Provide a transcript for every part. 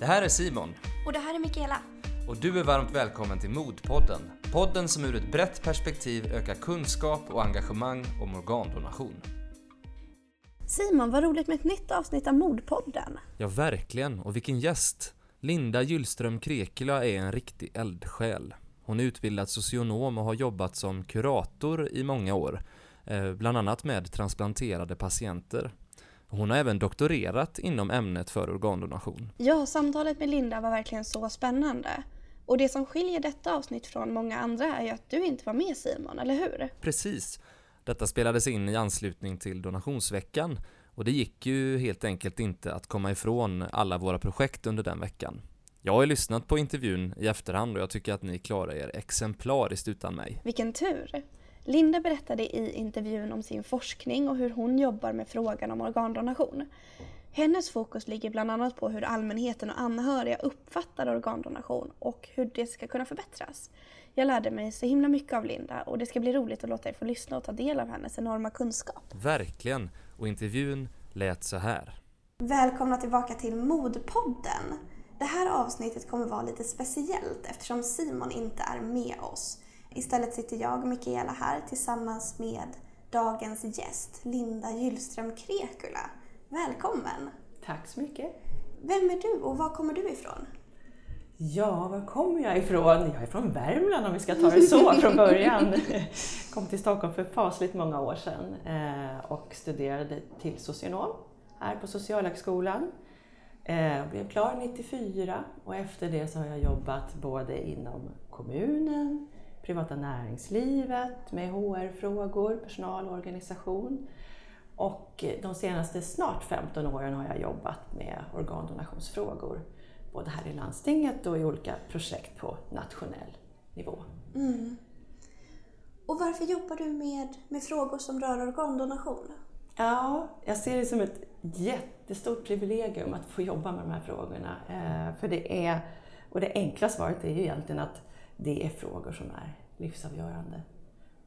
Det här är Simon Och det här är Mikaela. och du är varmt välkommen till Modpodden. Podden som ur ett brett perspektiv ökar kunskap och engagemang om organdonation. Simon, vad roligt med ett nytt avsnitt av Mordpodden. Ja, verkligen. Och vilken gäst! Linda Gyllström Krekula är en riktig eldsjäl. Hon är utbildad socionom och har jobbat som kurator i många år, eh, bland annat med transplanterade patienter. Hon har även doktorerat inom ämnet för organdonation. Ja, samtalet med Linda var verkligen så spännande. Och det som skiljer detta avsnitt från många andra är ju att du inte var med Simon, eller hur? Precis. Detta spelades in i anslutning till donationsveckan och det gick ju helt enkelt inte att komma ifrån alla våra projekt under den veckan. Jag har lyssnat på intervjun i efterhand och jag tycker att ni klarar er exemplariskt utan mig. Vilken tur! Linda berättade i intervjun om sin forskning och hur hon jobbar med frågan om organdonation. Hennes fokus ligger bland annat på hur allmänheten och anhöriga uppfattar organdonation och hur det ska kunna förbättras. Jag lärde mig så himla mycket av Linda och det ska bli roligt att låta er få lyssna och ta del av hennes enorma kunskap. Verkligen. Och intervjun lät så här. Välkomna tillbaka till Modpodden. Det här avsnittet kommer vara lite speciellt eftersom Simon inte är med oss. Istället sitter jag, Mikaela, här tillsammans med dagens gäst, Linda Gyllström Krekula. Välkommen! Tack så mycket. Vem är du och var kommer du ifrån? Ja, var kommer jag ifrån? Jag är från Värmland om vi ska ta det så från början. Kom till Stockholm för fasligt många år sedan eh, och studerade till socionom här på Socialhögskolan. Eh, Blev klar 94 och efter det så har jag jobbat både inom kommunen, privata näringslivet med HR-frågor, personal och organisation. Och de senaste snart 15 åren har jag jobbat med organdonationsfrågor både här i landstinget och i olika projekt på nationell nivå. Mm. Och varför jobbar du med, med frågor som rör organdonation? Ja, jag ser det som ett jättestort privilegium att få jobba med de här frågorna. Eh, för det är, och det enkla svaret är ju egentligen att det är frågor som är livsavgörande.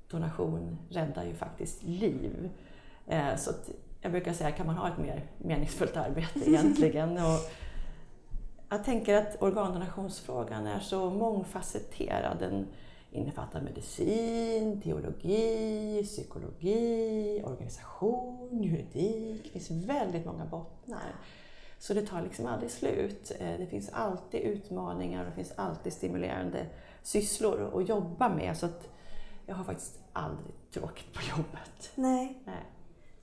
Donation räddar ju faktiskt liv. Eh, så jag brukar säga, kan man ha ett mer meningsfullt arbete egentligen? Och jag tänker att organdonationsfrågan är så mångfacetterad. Den innefattar medicin, teologi, psykologi, organisation, juridik. Det finns väldigt många bottnar. Så det tar liksom aldrig slut. Eh, Det finns alltid utmaningar och det finns alltid stimulerande sysslor att jobba med. Så att jag har faktiskt aldrig tråkigt på jobbet. Nej, Nej.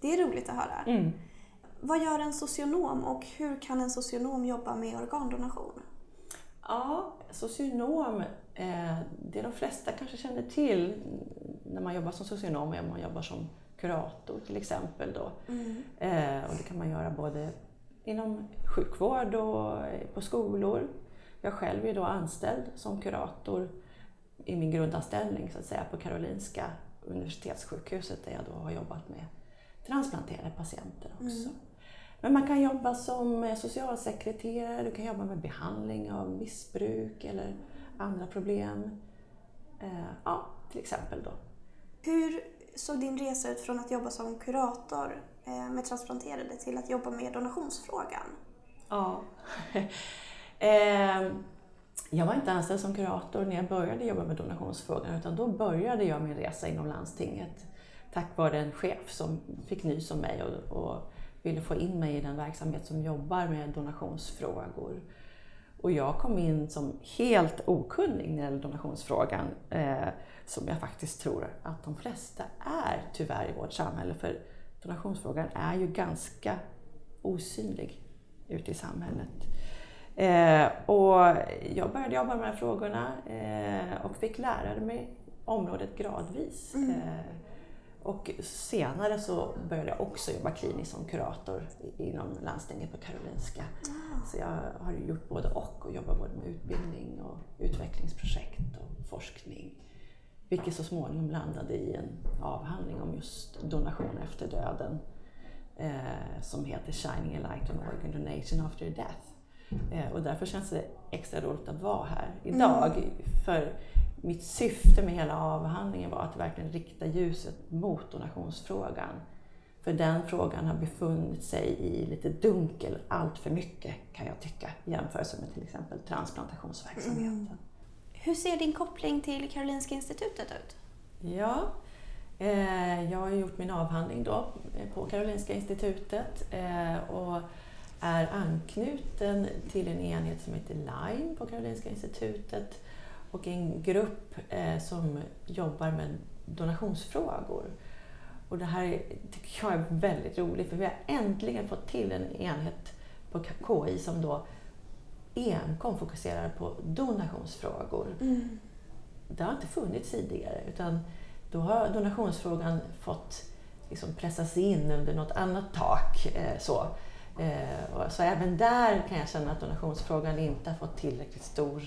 det är roligt att höra. Mm. Vad gör en socionom och hur kan en socionom jobba med organdonation? Ja, socionom, eh, det de flesta kanske känner till när man jobbar som socionom är om man jobbar som kurator till exempel. Då. Eh, och det kan man göra både inom sjukvård och på skolor. Jag själv är då anställd som kurator i min grundanställning så att säga på Karolinska universitetssjukhuset där jag då har jobbat med transplanterade patienter också. Men man kan jobba som socialsekreterare, du kan jobba med behandling av missbruk eller andra problem. Eh, Ja, till exempel då. Hur såg din resa ut från att jobba som kurator eh, med transplanterade till att jobba med donationsfrågan? Ja. Eh, jag var inte anställd som kurator när jag började jobba med donationsfrågan utan då började jag min resa inom landstinget tack vare en chef som fick nys om mig och, och ville få in mig i den verksamhet som jobbar med donationsfrågor. Och jag kom in som helt okunnig när det gäller donationsfrågan, eh, som jag faktiskt tror att de flesta är tyvärr i vårt samhälle. För donationsfrågan är ju ganska osynlig ute i samhället. Eh, och jag började jobba med de här frågorna eh, och fick lära mig området gradvis. Eh, och senare så började jag också jobba kliniskt som kurator inom landstinget på Karolinska. Så jag har gjort både och och jobbar både med utbildning och utvecklingsprojekt och forskning. Vilket så småningom landade i en avhandling om just donation efter döden eh, som heter Shining a light on organ donation after death. Eh, och därför känns det extra roligt att vara här idag. För mitt syfte med hela avhandlingen var att verkligen rikta ljuset mot donationsfrågan. För den frågan har befunnit sig i lite dunkel allt för mycket kan jag tycka i jämförelse med till exempel transplantationsverksamheten. Mm. Hur ser din koppling till Karolinska institutet ut? Ja, eh, jag har gjort min avhandling då på Karolinska institutet eh, och är anknuten till en enhet som heter LINE på Karolinska institutet och en grupp eh, som jobbar med donationsfrågor. Och det här tycker jag är väldigt roligt för vi har äntligen fått till en enhet på KI som då enkom fokuserar på donationsfrågor. Mm. Det har inte funnits tidigare utan då har donationsfrågan fått liksom pressas in under något annat tak. Eh, så. Eh, så även där kan jag känna att donationsfrågan inte har fått tillräckligt stor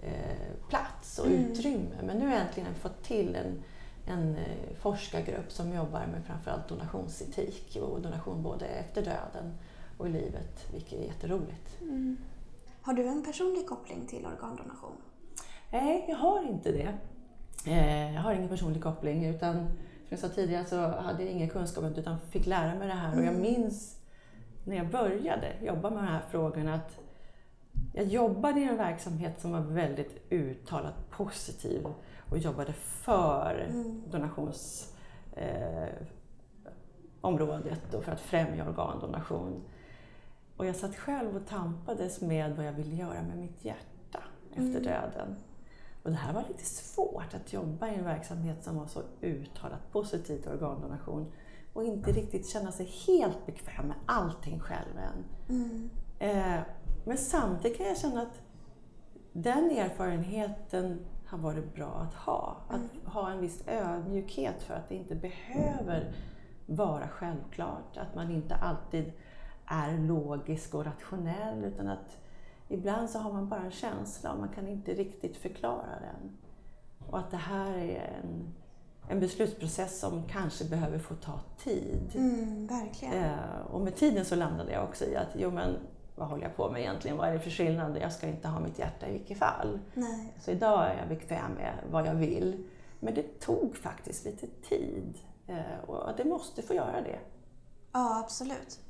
eh, plats och mm. utrymme. Men nu har jag äntligen fått till en, en eh, forskargrupp som jobbar med framförallt donationsetik och donation både efter döden och i livet, vilket är jätteroligt. Mm. Har du en personlig koppling till organdonation? Nej, jag har inte det. Jag har ingen personlig koppling utan som jag sa tidigare så hade jag ingen kunskap utan fick lära mig det här. Och jag mm. minns när jag började jobba med de här frågorna att jag jobbade i en verksamhet som var väldigt uttalat positiv och jobbade för mm. donationsområdet eh, och för att främja organdonation. Och jag satt själv och tampades med vad jag ville göra med mitt hjärta efter mm. döden. Och det här var lite svårt att jobba i en verksamhet som var så uttalat positiv till organdonation och inte riktigt känna sig helt bekväm med allting själv än. Mm. Eh, men samtidigt kan jag känna att den erfarenheten har varit bra att ha. Att mm. ha en viss ödmjukhet för att det inte behöver vara självklart. Att man inte alltid är logisk och rationell utan att ibland så har man bara en känsla och man kan inte riktigt förklara den. Och att det här är en, en beslutsprocess som kanske behöver få ta tid. Mm, verkligen. Eh, och med tiden så landade jag också i att, jo men vad håller jag på med egentligen? Vad är det för skillnad? Jag ska inte ha mitt hjärta i vilket fall. Nej. Så idag är jag bekväm med vad jag vill. Men det tog faktiskt lite tid. Eh, och det måste få göra det. Ja, absolut.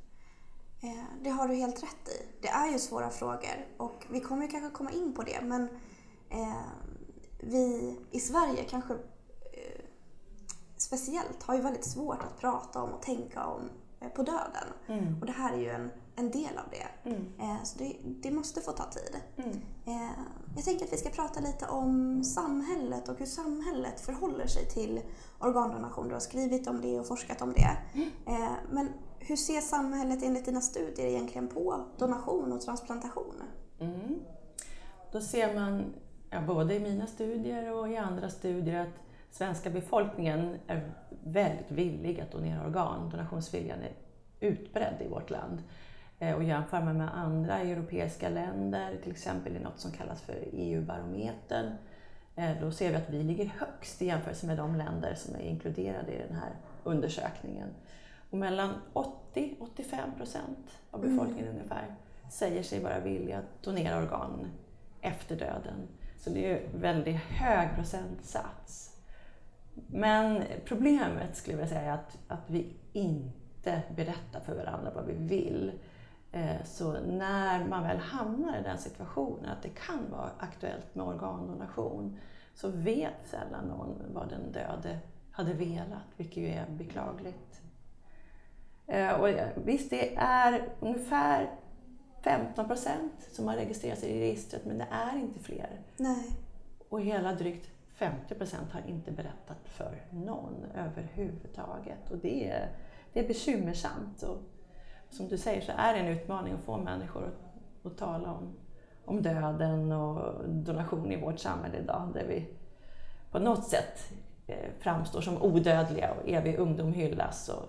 Eh, det har du helt rätt i. Det är ju svåra frågor och vi kommer ju kanske komma in på det men eh, vi i Sverige kanske speciellt har ju väldigt svårt att prata om och tänka om eh, på döden. Mm. Och det här är ju en, en del av det. Mm. Eh, så det, det, måste få ta tid. Mm. Eh, jag tänker att vi ska prata lite om samhället och hur samhället förhåller sig till organdonation. Du har skrivit om det och forskat om det. Mm. men hur ser samhället enligt dina studier egentligen på donation och transplantation? Mm. Då ser man, ja, både i mina studier och i andra studier, att svenska befolkningen är väldigt villig att donera organ. Donationsviljan är utbredd i vårt land. Eh, och jämför man med andra europeiska länder, till exempel i något som kallas för EU-barometern, eh, då ser vi att vi ligger högst i jämförelse med de länder som är inkluderade i den här undersökningen. Och mellan 80-85 procent av befolkningen mm. ungefär säger sig vara villiga att donera organ efter döden. Så det är en väldigt hög procentsats. Men problemet skulle jag säga är att, att vi inte berättar för varandra vad vi vill. Eh, så när man väl hamnar i den situationen att det kan vara aktuellt med organdonation så vet sällan någon vad den döde hade velat, vilket ju är beklagligt. Eh, och visst, det är ungefär 15 procent som har registrerat sig i registret, men det är inte fler. Nej. Och hela drygt 50 procent har inte berättat för någon överhuvudtaget. Och det är, det är bekymmersamt. Och som du säger så är det en utmaning att få människor att, att tala om, om döden och donation i vårt samhälle idag, där vi på något sätt eh, framstår som odödliga och evig ungdom hyllas och.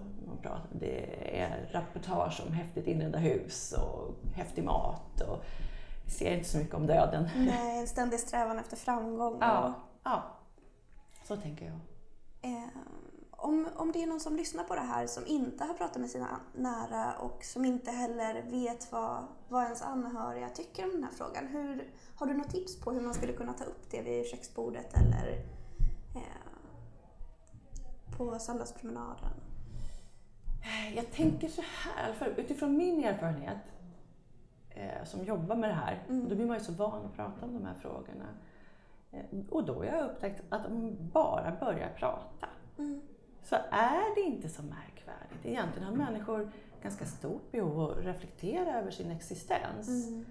Det är reportage om häftigt inredda hus och häftig mat. Och vi ser inte så mycket om döden. Nej, en ständig strävan efter framgång. Ja, ja. så tänker jag. Eh, om, om det är någon som lyssnar på det här som inte har pratat med sina nära och som inte heller vet vad, vad ens anhöriga tycker om den här frågan. Hur, har du något tips på hur man skulle kunna ta upp det vid köksbordet eller eh, på söndagspromenaden? Jag tänker så här, för utifrån min erfarenhet eh, som jobbar med det här, Mm. då blir man ju så van att prata om de här frågorna. Eh, och då har jag upptäckt att om man bara börjar prata Mm. så är det inte så märkvärdigt. Egentligen har människor ganska stort behov att reflektera över sin existens. Mm.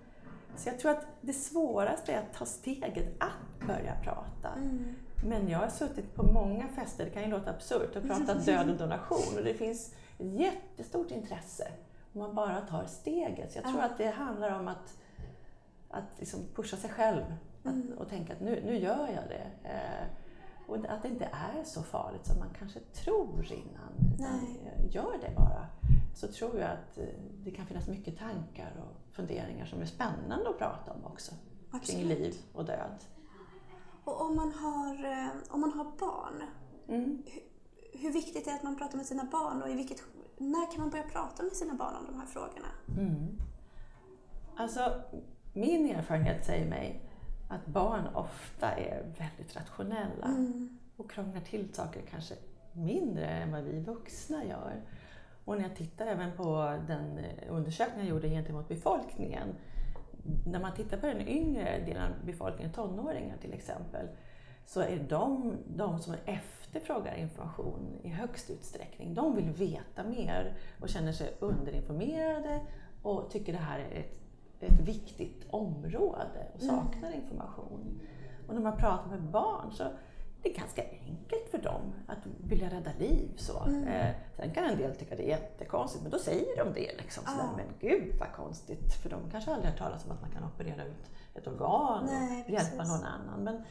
Så jag tror att det svåraste är att ta steget att börja prata. Mm. Men jag har suttit på många fester, det kan ju låta absurt, och pratat död och donation och det finns ett jättestort intresse om man bara tar steget. Så jag tror att det handlar om att, att liksom pusha sig själv. Att, och tänka att nu, nu gör jag det. Eh, och att det inte är så farligt som man kanske tror innan. Utan eh, gör det bara. Så tror jag att eh, det kan finnas mycket tankar och funderingar som är spännande att prata om också. Kring Absolut. liv och död. Och om man har, eh, om man har barn, Mm. hur viktigt är det att man pratar med sina barn och i vilket, när kan man börja prata med sina barn om de här frågorna? Mm. Alltså, min erfarenhet säger mig att barn ofta är väldigt rationella Mm. och krånglar till saker kanske mindre än vad vi vuxna gör. Och när jag tittar även på den eh, undersökning jag gjorde gentemot befolkningen, när man tittar på den yngre delen av befolkningen, tonåringar till exempel, så är de de som efterfrågar information i högst utsträckning. De vill veta mer och känner sig underinformerade och tycker det här är ett, ett viktigt område och saknar information. Och när man pratar med barn så det är ganska enkelt för dem att vilja rädda liv. Så. Eh, sen kan en del tycka det är jättekonstigt, men då säger de det. Liksom, sådär. Ja. Men gud vad konstigt, för de kanske aldrig har talas om att man kan operera ut ett organ Nej, och hjälpa precis. någon annan. Men,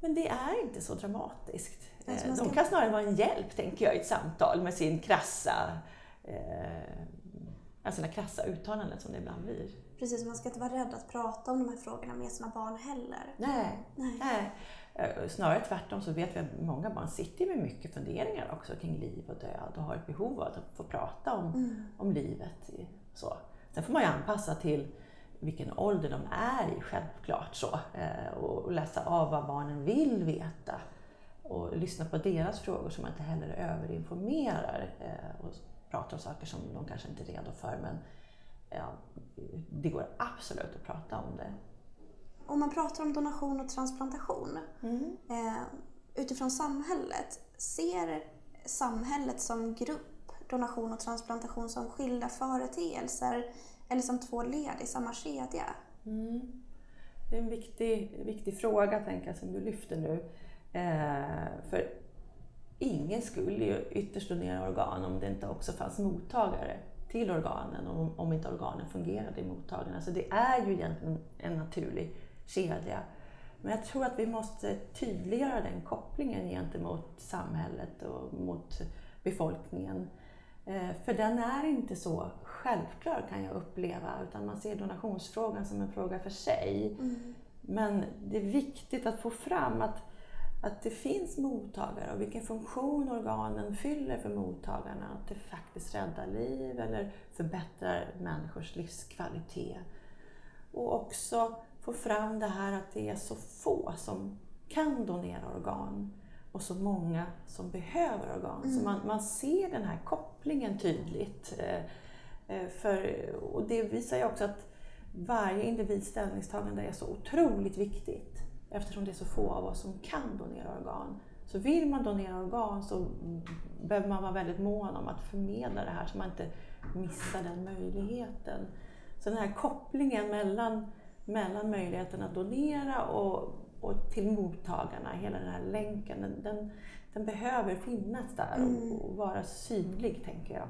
men det är inte så dramatiskt. Alltså, Eh, man De ska- kan snarare vara en hjälp, tänker jag, i ett samtal med sin krassa, eh, alltså sina krassa uttalanden som det ibland blir. Precis, man ska inte vara rädd att prata om de här frågorna med sina barn heller. Nej, Nej. nej. Eh, Snarare tvärtom så vet vi att många barn sitter med mycket funderingar också kring liv och död och har ett behov av att få prata om, Mm. om livet. Så. Sen får man ju anpassa till vilken ålder de är i, självklart så. Eh, Och och läsa av vad barnen vill veta. Och lyssna på deras frågor så man inte heller överinformerar eh, och pratar om saker som de kanske inte är redo för. Men ja, det går absolut att prata om det. Om man pratar om donation och transplantation eh, utifrån samhället, ser samhället som grupp donation och transplantation som skilda företeelser eller som två led i samma kedja? Mm. Det är en viktig, viktig fråga tänker jag, som du lyfter nu. Eh, för ingen skulle ju ytterst donera organ om det inte också fanns mottagare till organen, om, om inte organen fungerade i mottagarna. Så det är ju egentligen en naturlig kedja. Men jag tror att vi måste tydliggöra den kopplingen gentemot samhället och mot befolkningen. Eh, För den är inte så självklar kan jag uppleva, utan man ser donationsfrågan som en fråga för sig. Men det är viktigt att få fram att, att det finns mottagare och vilken funktion organen fyller för mottagarna. Att det faktiskt räddar liv eller förbättrar människors livskvalitet. Och också få fram det här att det är så få som kan donera organ och så många som behöver organ. Så man, man ser den här kopplingen tydligt. Eh, eh, För, och det visar ju också att varje individs ställningstagande är så otroligt viktigt eftersom det är så få av oss som kan donera organ. Så vill man donera organ så behöver man vara väldigt mån om att förmedla det här så man inte missar den möjligheten. Så den här kopplingen mellan, mellan möjligheten att donera och, och till mottagarna, hela den här länken, den, den, den behöver finnas där och, och vara synlig tänker jag.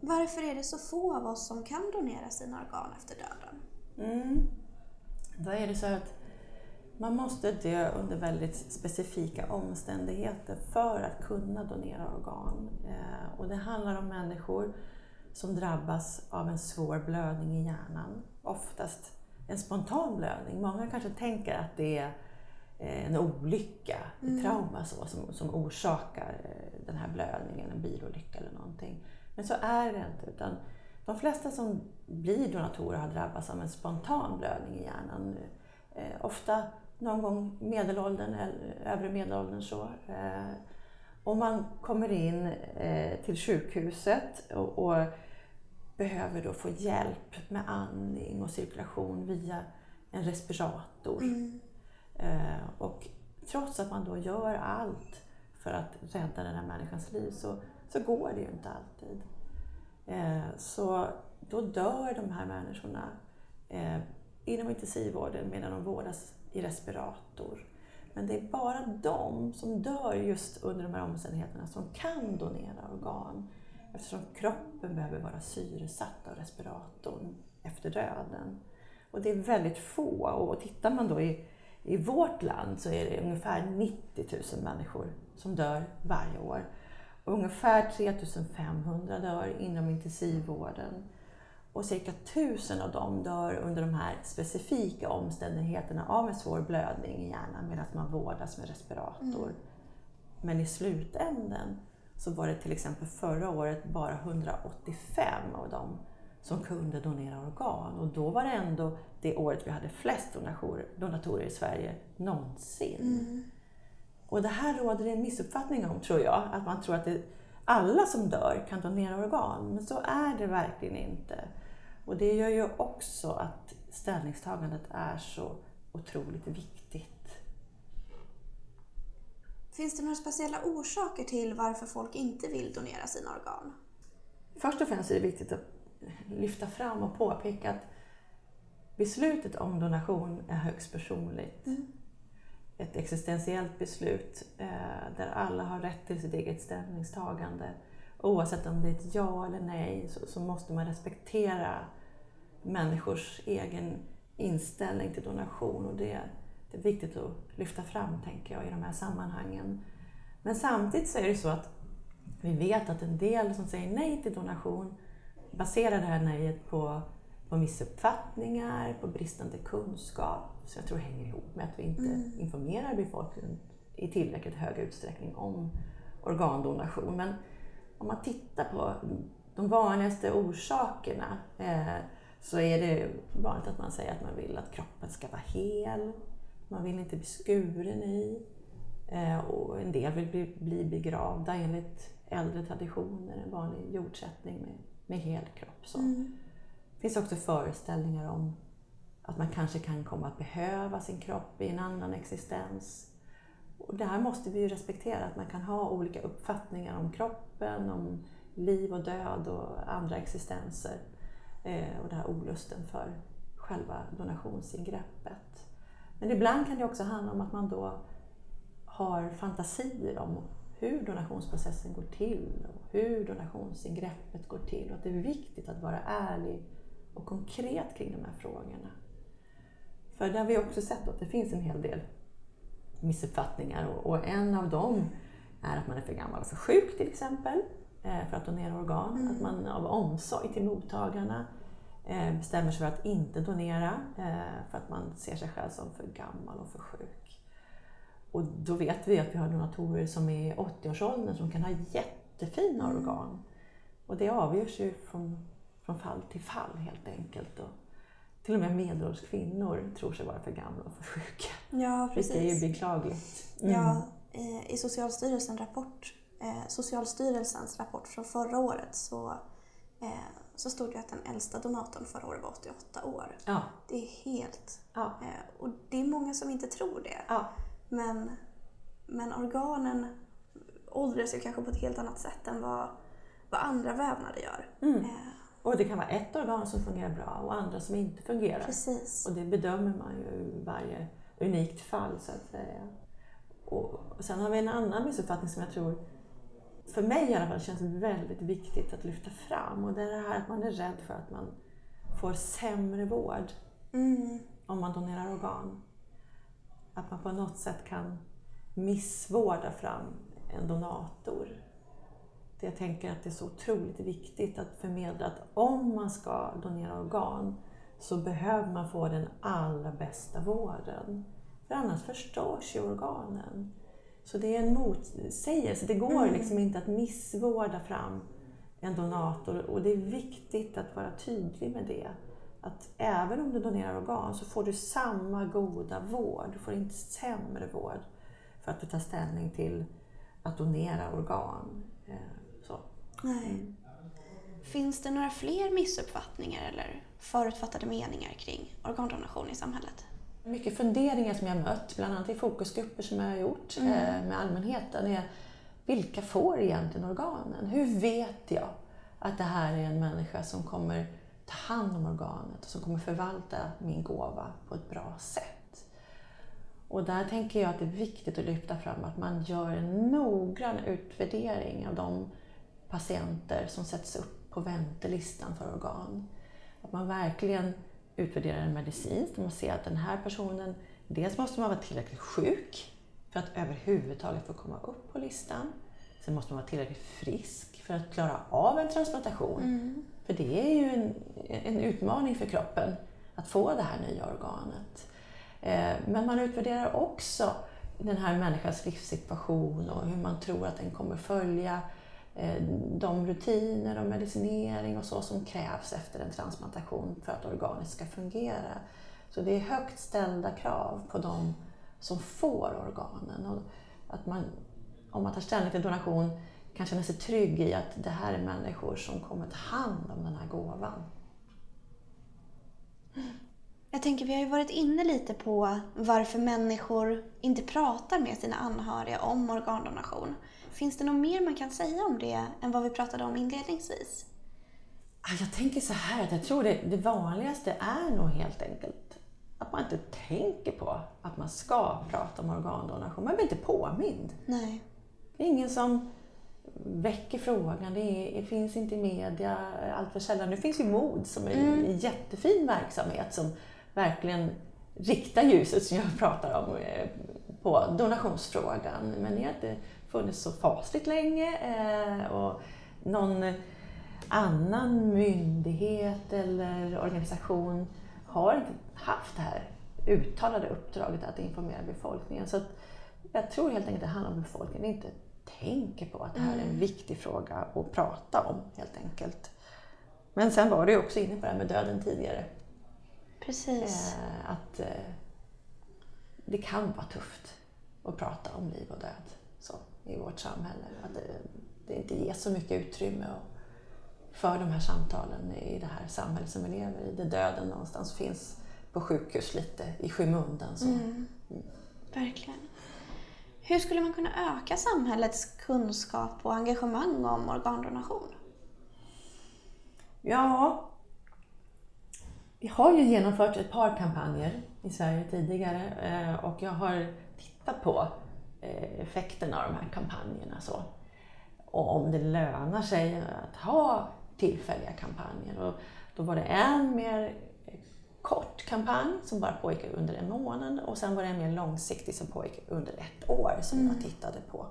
Varför är det så få av oss som kan donera sina organ efter döden? Mm. Då är det så att man måste dö under väldigt specifika omständigheter för att kunna donera organ. Eh, och det handlar om människor som drabbas av en svår blödning i hjärnan. Oftast en spontan blödning. Många kanske tänker att det är eh, en olycka, ett trauma så, som, som orsakar eh, den här blödningen, en bilolycka eller någonting. Men så är det inte. Utan de flesta som blir donatorer har drabbats av en spontan blödning i hjärnan. Eh, ofta någon gång medelåldern eller övre medelåldern. Så. Eh, Om man kommer in eh, till sjukhuset och, och, behöver då få hjälp med andning och cirkulation via en respirator. Mm. Eh, och trots att man då gör allt för att rädda den här människans liv så, så går det ju inte alltid. Eh, så då dör de här människorna eh, inom intensivvården medan de vårdas i respirator. Men det är bara de som dör just under de här omständigheterna som kan donera organ eftersom kroppen behöver vara syresatt av respiratorn efter döden. Och det är väldigt få och tittar man då i, i vårt land så är det ungefär 90 000 människor som dör varje år. Och ungefär 3 500 dör inom intensivvården och cirka tusen av dem dör under de här specifika omständigheterna av en svår blödning i hjärnan medan man vårdas med respirator. Mm. Men i slutänden så var det till exempel förra året bara 185 av dem som kunde donera organ och då var det ändå det året vi hade flest donatorer, donatorer i Sverige någonsin. Mm. Och det här råder en missuppfattning om tror jag, att man tror att det, alla som dör kan donera organ, men så är det verkligen inte. Och det gör ju också att ställningstagandet är så otroligt viktigt. Finns det några speciella orsaker till varför folk inte vill donera sina organ? Först och främst är det viktigt att lyfta fram och påpeka att beslutet om donation är högst personligt. Mm. Ett existentiellt beslut eh, där alla har rätt till sitt eget ställningstagande. Oavsett om det är ett ja eller nej så, så måste man respektera människors egen inställning till donation och det, det är viktigt att lyfta fram, tänker jag, i de här sammanhangen. Men samtidigt så är det så att vi vet att en del som säger nej till donation baserar det här nejet på, på missuppfattningar, på bristande kunskap, så jag tror hänger ihop med att vi inte mm. informerar befolkningen i tillräckligt hög utsträckning om organdonation. Men om man tittar på de vanligaste orsakerna eh, så är det vanligt att man säger att man vill att kroppen ska vara hel. Man vill inte bli skuren i. Eh, och en del vill bli, bli begravda enligt äldre traditioner, en vanlig jordsättning med, med hel kropp. Så. Mm. Det finns också föreställningar om att man kanske kan komma att behöva sin kropp i en annan existens. Och det här måste vi ju respektera, att man kan ha olika uppfattningar om kroppen, om liv och död och andra existenser. Eh, och den här olusten för själva donationsingreppet. Men ibland kan det också handla om att man då har fantasier om hur donationsprocessen går till och hur donationsingreppet går till och att det är viktigt att vara ärlig och konkret kring de här frågorna. För där har vi också sett att det finns en hel del missuppfattningar och en av dem är att man är för gammal och för sjuk till exempel eh, för att donera organ. Mm. Att man av omsorg till mottagarna Eh, bestämmer sig för att inte donera eh, för att man ser sig själv som för gammal och för sjuk. Och då vet vi att vi har donatorer som är i 80-årsåldern som kan ha jättefina mm. organ. Och det avgörs ju från, från fall till fall helt enkelt. Och till och med medelålders kvinnor tror sig vara för gamla och för sjuka. Ja, precis. Vilket är ju beklagligt. Mm. Ja, i Socialstyrelsens rapport, eh, Socialstyrelsens rapport från förra året så så stod det att den äldsta donatorn förra året var 88 år. Ja. Det är helt... Ja. Eh, och det är många som inte tror det. Ja. Men, men organen åldras ju kanske på ett helt annat sätt än vad, vad andra vävnader gör. Mm. Och det kan vara ett organ som fungerar bra och andra som inte fungerar. Precis. Och det bedömer man ju i varje unikt fall så att säga. Och sen har vi en annan missuppfattning som jag tror för mig i alla fall känns väldigt viktigt att lyfta fram. Och det är det här att man är rädd för att man får sämre vård mm. om man donerar organ. Att man på något sätt kan missvårda fram en donator. Jag tänker att det är så otroligt viktigt att förmedla att om man ska donera organ så behöver man få den allra bästa vården. För annars förstörs ju organen. Så det är en motsägelse. Det går mm. liksom inte att missvårda fram en donator och det är viktigt att vara tydlig med det. Att även om du donerar organ så får du samma goda vård, du får inte sämre vård för att du tar ställning till att donera organ. Eh. Nej. Finns det några fler missuppfattningar eller förutfattade meningar kring organdonation i samhället? Mycket funderingar som jag mött, bland annat i fokusgrupper som jag har gjort mm. med allmänheten, är vilka får egentligen organen? Hur vet jag att det här är en människa som kommer ta hand om organet och som kommer förvalta min gåva på ett bra sätt? Och där tänker jag att det är viktigt att lyfta fram att man gör en noggrann utvärdering av de patienter som sätts upp på väntelistan för organ. Att man verkligen utvärderar den medicinskt. Man ser att den här personen, dels måste man vara tillräckligt sjuk för att överhuvudtaget få komma upp på listan. Sen måste man vara tillräckligt frisk för att klara av en transplantation. Mm. För det är ju en, en utmaning för kroppen att få det här nya organet. Eh, men man utvärderar också den här människans livssituation och hur man tror att den kommer följa Eh, de rutiner och medicinering och så som krävs efter en transplantation för att organet ska fungera. Så det är högt ställda krav på de som får organen. Och att man, om man tar ställning till donation kan känna sig trygg i att det här är människor som kommer ta hand om den här gåvan. Jag tänker, vi har ju varit inne lite på varför människor inte pratar med sina anhöriga om organdonation. Finns det något mer man kan säga om det än vad vi pratade om inledningsvis? Jag tänker så här, att jag tror det, det vanligaste är nog helt enkelt att man inte tänker på att man ska prata om organdonation. Man blir inte påmind. Nej. Det är ingen som väcker frågan. Det, är, det, finns inte i media allt för sällan. Nu finns ju MOD som är mm. en jättefin verksamhet som verkligen riktar ljuset, som jag pratar om, eh, på donationsfrågan. Men det har inte funnits så fasligt länge. Eh, och någon annan myndighet eller organisation har inte haft det här uttalade uppdraget att informera befolkningen. Så jag tror helt enkelt att det handlar om befolkningen inte tänker på att det här är en mm. viktig fråga att prata om helt enkelt. Men sen var du också inne på det här med döden tidigare. Precis. Eh, att eh, det kan vara tufft att prata om liv och död så, i vårt samhälle. Att det, det inte ges så mycket utrymme för de här samtalen i det här samhället som vi lever i. Där döden någonstans finns på sjukhus lite i skymundan. Så. Mm. Mm. Verkligen. Hur skulle man kunna öka samhällets kunskap och engagemang om organdonation? Ja, vi har ju genomfört ett par kampanjer i Sverige tidigare eh, och jag har tittat på eh, effekterna av de här kampanjerna. Så. Och om det lönar sig att ha tillfälliga kampanjer. Och då var det en mer kort kampanj som bara pågick under en månad och sen var det en mer långsiktig som pågick under ett år som mm. jag tittade på.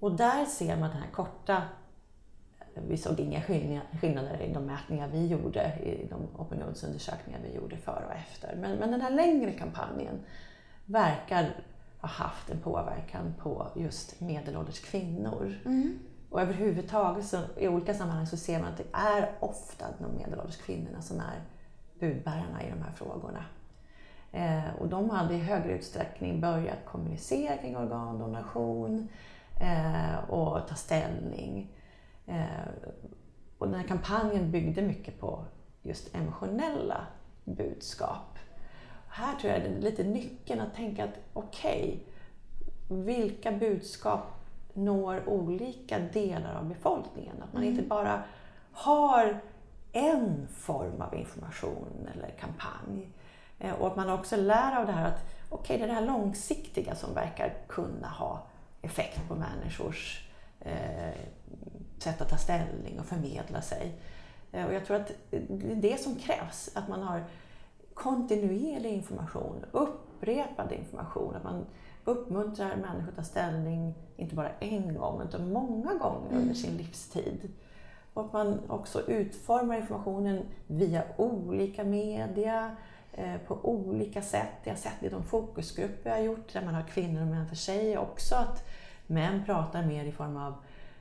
Och där ser man den här korta vi såg inga skillnader i de mätningar vi gjorde, i de opinionsundersökningar vi gjorde före och efter. Men, men den här längre kampanjen verkar ha haft en påverkan på just medelålders kvinnor. Mm. Och överhuvudtaget så, i olika sammanhang så ser man att det är ofta de medelålders kvinnorna som är budbärarna i de här frågorna. Eh, och de hade i högre utsträckning börjat kommunicera kring organdonation eh, och ta ställning. Eh, och den här kampanjen byggde mycket på just emotionella budskap. Här tror jag det är lite nyckeln att tänka att okej, okay, vilka budskap når olika delar av befolkningen? Att man mm. inte bara har en form av information eller kampanj. Eh, och att man också lär av det här att okej, okay, det är det här långsiktiga som verkar kunna ha effekt på människors eh, sätt att ta ställning och förmedla sig. Eh, och jag tror att det är det som krävs, att man har kontinuerlig information, upprepad information, att man uppmuntrar människor att ta ställning, inte bara en gång, utan många gånger mm. under sin livstid. Och att man också utformar informationen via olika media, eh, på olika sätt. Jag har sett i de fokusgrupper jag har gjort, där man har kvinnor och män för sig också, att män pratar mer i form av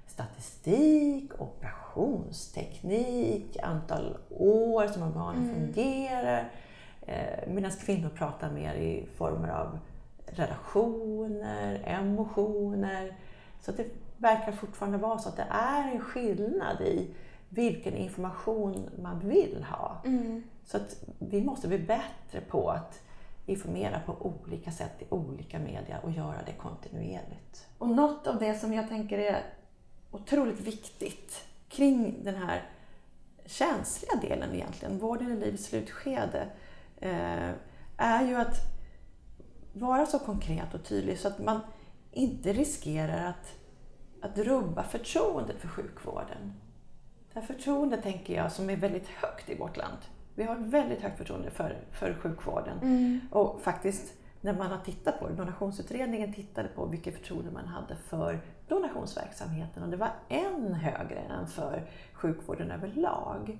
statistik, operationsteknik, antal år som organen mm. fungerar. Eh, Medan kvinnor pratar mer i former av relationer, emotioner, Så det verkar fortfarande vara så att det är en skillnad i vilken information man vill ha. Mm. Så att vi måste bli bättre på att informera på olika sätt i olika media och göra det kontinuerligt. Och något av det som jag tänker är otroligt viktigt kring den här känsliga delen egentligen, vården i livets slutskede, är ju att vara så konkret och tydlig så att man inte riskerar att, att rubba förtroendet för sjukvården. Det här förtroendet tänker jag som är väldigt högt i vårt land. Vi har ett väldigt högt förtroende för, för sjukvården. Mm. Och faktiskt när man har tittat på det, donationsutredningen tittade på vilket förtroende man hade för donationsverksamheten och det var än högre än för sjukvården överlag.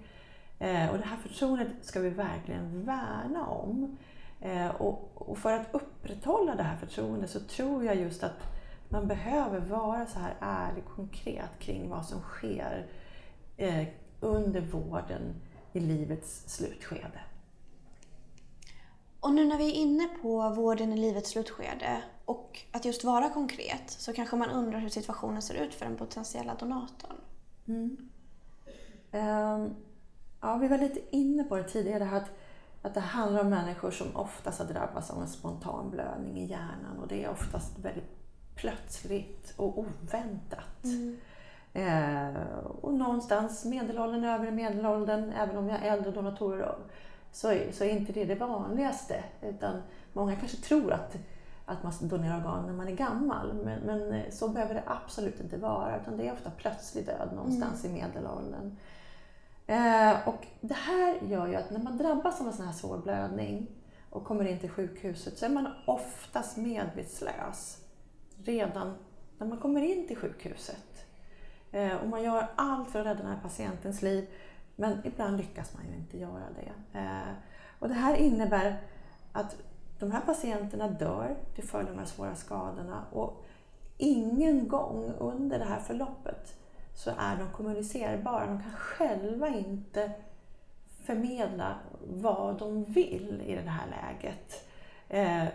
Eh, och det här förtroendet ska vi verkligen värna om. Eh, och, för att upprätthålla det här förtroendet så tror jag just att man behöver vara så här ärlig konkret kring vad som sker eh, under vården i livets slutskede. Och nu när vi är inne på vården i livets slutskede och att just vara konkret så kanske man undrar hur situationen ser ut för den potentiella donatorn. Ehm, ja, vi var lite inne på det tidigare, att, att det handlar om människor som oftast har drabbats av en spontan blödning i hjärnan och det är oftast väldigt plötsligt och oväntat. Eh, och någonstans medelåldern, övre medelåldern, även om jag är äldre donatorer, så är, så är inte det det vanligaste. Utan många kanske tror att, att man ska donera organ när man är gammal, men, men så behöver det absolut inte vara. Utan det är ofta plötslig död någonstans i medelåldern. Eh, och det här gör ju att när man drabbas av en sån här svår blödning och kommer in till sjukhuset så är man oftast medvetslös redan när man kommer in till sjukhuset. Eh, och man gör allt för att rädda den här patientens liv, men ibland lyckas man ju inte göra det. Eh, och det här innebär att de här patienterna dör till följd av de här svåra skadorna och ingen gång under det här förloppet så är de kommunicerbara. De kan själva inte förmedla vad de vill i det här läget. Eh,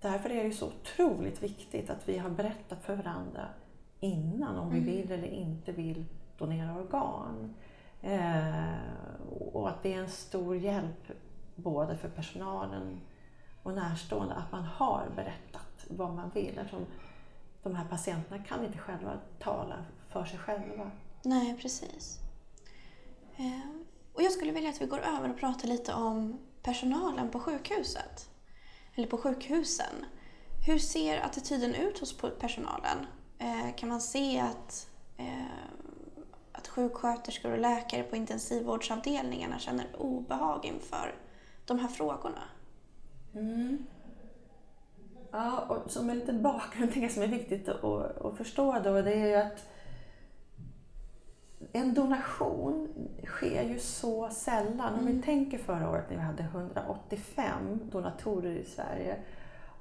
därför är det så otroligt viktigt att vi har berättat för varandra innan om vi vill eller inte vill donera organ. Eh, och att det är en stor hjälp både för personalen och närstående att man har berättat vad man vill. Eftersom de här patienterna kan inte själva tala för sig själva. Nej, precis. Eh, Och jag skulle vilja att vi går över och pratar lite om personalen på sjukhuset. Eller på sjukhusen. Hur ser attityden ut hos personalen? Eh, Kan man se att, eh, att sjuksköterskor och läkare på intensivvårdsavdelningarna känner obehag inför de här frågorna? Ja, och som en liten bakgrund jag som är viktigt att, att förstå då, det är ju att en donation sker ju så sällan. Om vi tänker förra året när vi hade 185 donatorer i Sverige.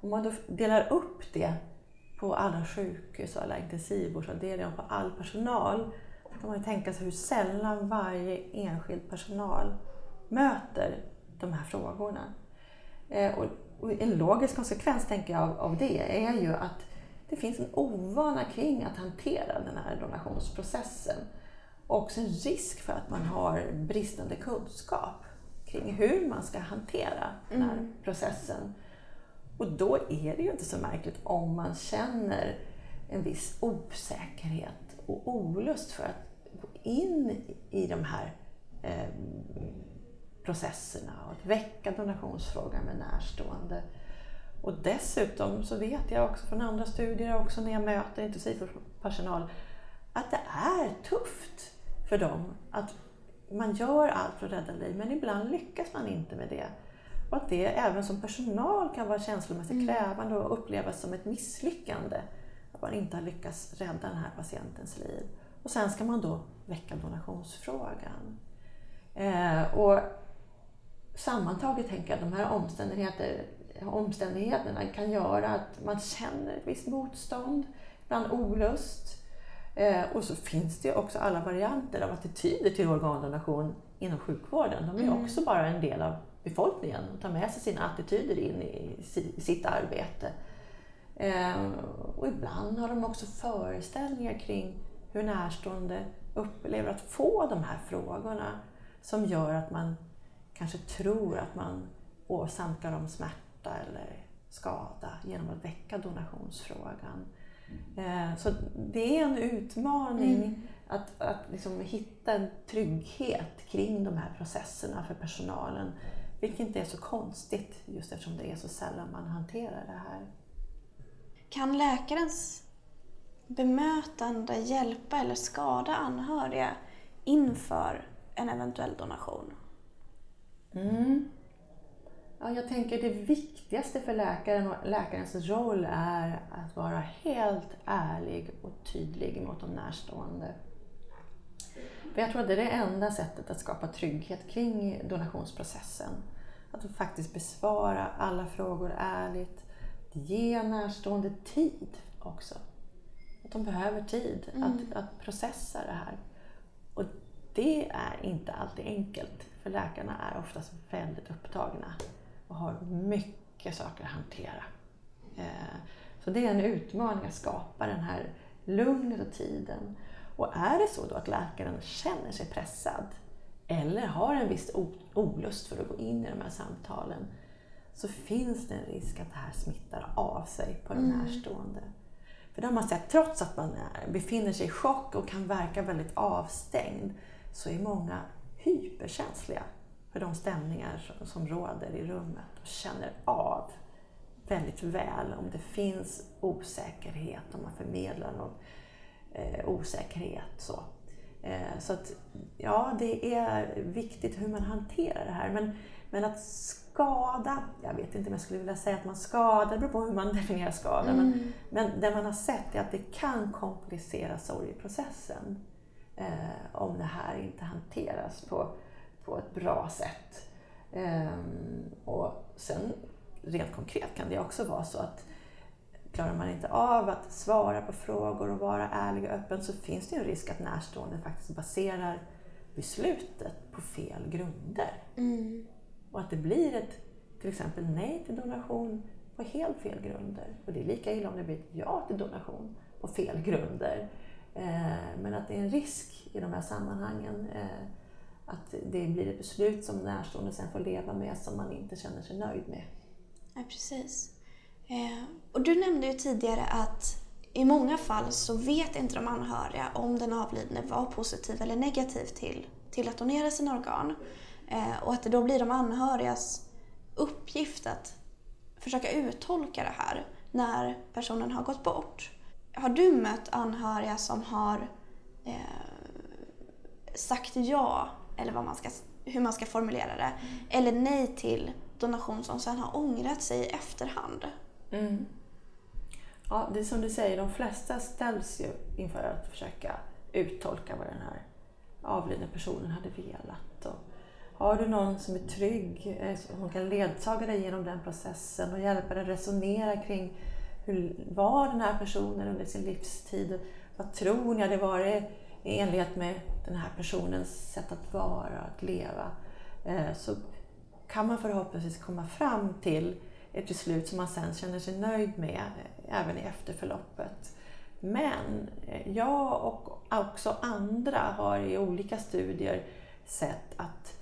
Om man då delar upp det på alla sjukhus och alla intensivvårdsavdelningar och på all personal. Så kan man ju tänka sig hur sällan varje enskild personal möter de här frågorna. Eh, och, en logisk konsekvens tänker jag av, av det är ju att det finns en ovana kring att hantera den här donationsprocessen. Och också en risk för att man har bristande kunskap kring hur man ska hantera den här processen. Och då är det ju inte så märkligt om man känner en viss osäkerhet och olust för att gå in i de här eh, processerna och att väcka donationsfrågan med närstående. Och dessutom så vet jag också från andra studier, också när jag möter intensivvårdspersonal, att det är tufft för dem att man gör allt för att rädda liv, men ibland lyckas man inte med det. Och att det även som personal kan vara känslomässigt krävande och upplevas som ett misslyckande. Att man inte har lyckats rädda den här patientens liv. Och sen ska man då väcka donationsfrågan. Eh, och sammantaget tänker jag att de här omständigheter, omständigheterna kan göra att man känner ett visst motstånd, ibland olust. Eh, och så finns det ju också alla varianter av attityder till organdonation inom sjukvården. De är Mm. också bara en del av befolkningen och tar med sig sina attityder in i si- sitt arbete. Eh, och ibland har de också föreställningar kring hur närstående upplever att få de här frågorna som gör att man kanske tror att man åsamkar dem smärta eller skada genom att väcka donationsfrågan. Eh, så det är en utmaning mm. att, att liksom hitta en trygghet kring de här processerna för personalen. Vilket inte är så konstigt just eftersom det är så sällan man hanterar det här. Kan läkarens bemötande hjälpa eller skada anhöriga inför en eventuell donation? Mm. Ja, jag tänker det viktigaste för läkaren och läkarens roll är att vara helt ärlig och tydlig mot de närstående. För jag tror att det är det enda sättet att skapa trygghet kring donationsprocessen. Att faktiskt besvara alla frågor ärligt, ge närstående tid också. Att de behöver tid mm. att, att processa det här. Och det är inte alltid enkelt, för läkarna är oftast väldigt upptagna och har mycket saker att hantera. Eh, så det är en utmaning att skapa den här lugnet och tiden. Och är det så då att läkaren känner sig pressad eller har en viss olust för att gå in i de här samtalen så finns det en risk att det här smittar av sig på den mm. närstående. För det har man sett, trots att man befinner sig i chock och kan verka väldigt avstängd, så är många hyperkänsliga för de stämningar som råder i rummet och känner av väldigt väl om det finns osäkerhet, om man förmedlar någon eh, osäkerhet. Så. Eh, så att, ja, det är viktigt hur man hanterar det här. Men, men att skada, jag vet inte om jag skulle vilja säga att man skadar, det beror på hur man definierar skada. Mm. Men, men det man har sett är att det kan komplicera sorgeprocessen eh, om det här inte hanteras på, på ett bra sätt. Eh, och sen rent konkret kan det också vara så att klarar man inte av att svara på frågor och vara ärlig och öppen så finns det en risk att närstående faktiskt baserar beslutet på fel grunder. Mm. Och att det blir ett till exempel nej till donation på helt fel grunder. Och det är lika illa om det blir ett ja till donation på fel grunder. Eh, men att det är en risk i de här sammanhangen eh, att det blir ett beslut som närstående sen får leva med som man inte känner sig nöjd med. Ja, precis. Eh, och du nämnde ju tidigare att i många fall så vet inte de anhöriga om den avlidne var positiv eller negativ till, till att donera sina organ. Eh, och att det då blir de anhörigas uppgift att försöka uttolka det här när personen har gått bort. Har du mött anhöriga som har eh, sagt ja, eller vad man ska, hur man ska formulera det, mm. eller nej till donation som sen har ångrat sig i efterhand? Mm. Ja, det är som du säger, de flesta ställs ju inför att försöka uttolka vad den här avlidna personen hade velat. Och har du någon som är trygg, eh, som kan ledsaga dig genom den processen och hjälpa dig resonera kring hur var den här personen under sin livstid? Vad tror ni hade varit i enlighet med den här personens sätt att vara, att leva? Eh, så kan man förhoppningsvis komma fram till ett beslut som man sen känner sig nöjd med eh, även i efterförloppet. Men eh, jag och också andra har i olika studier sett att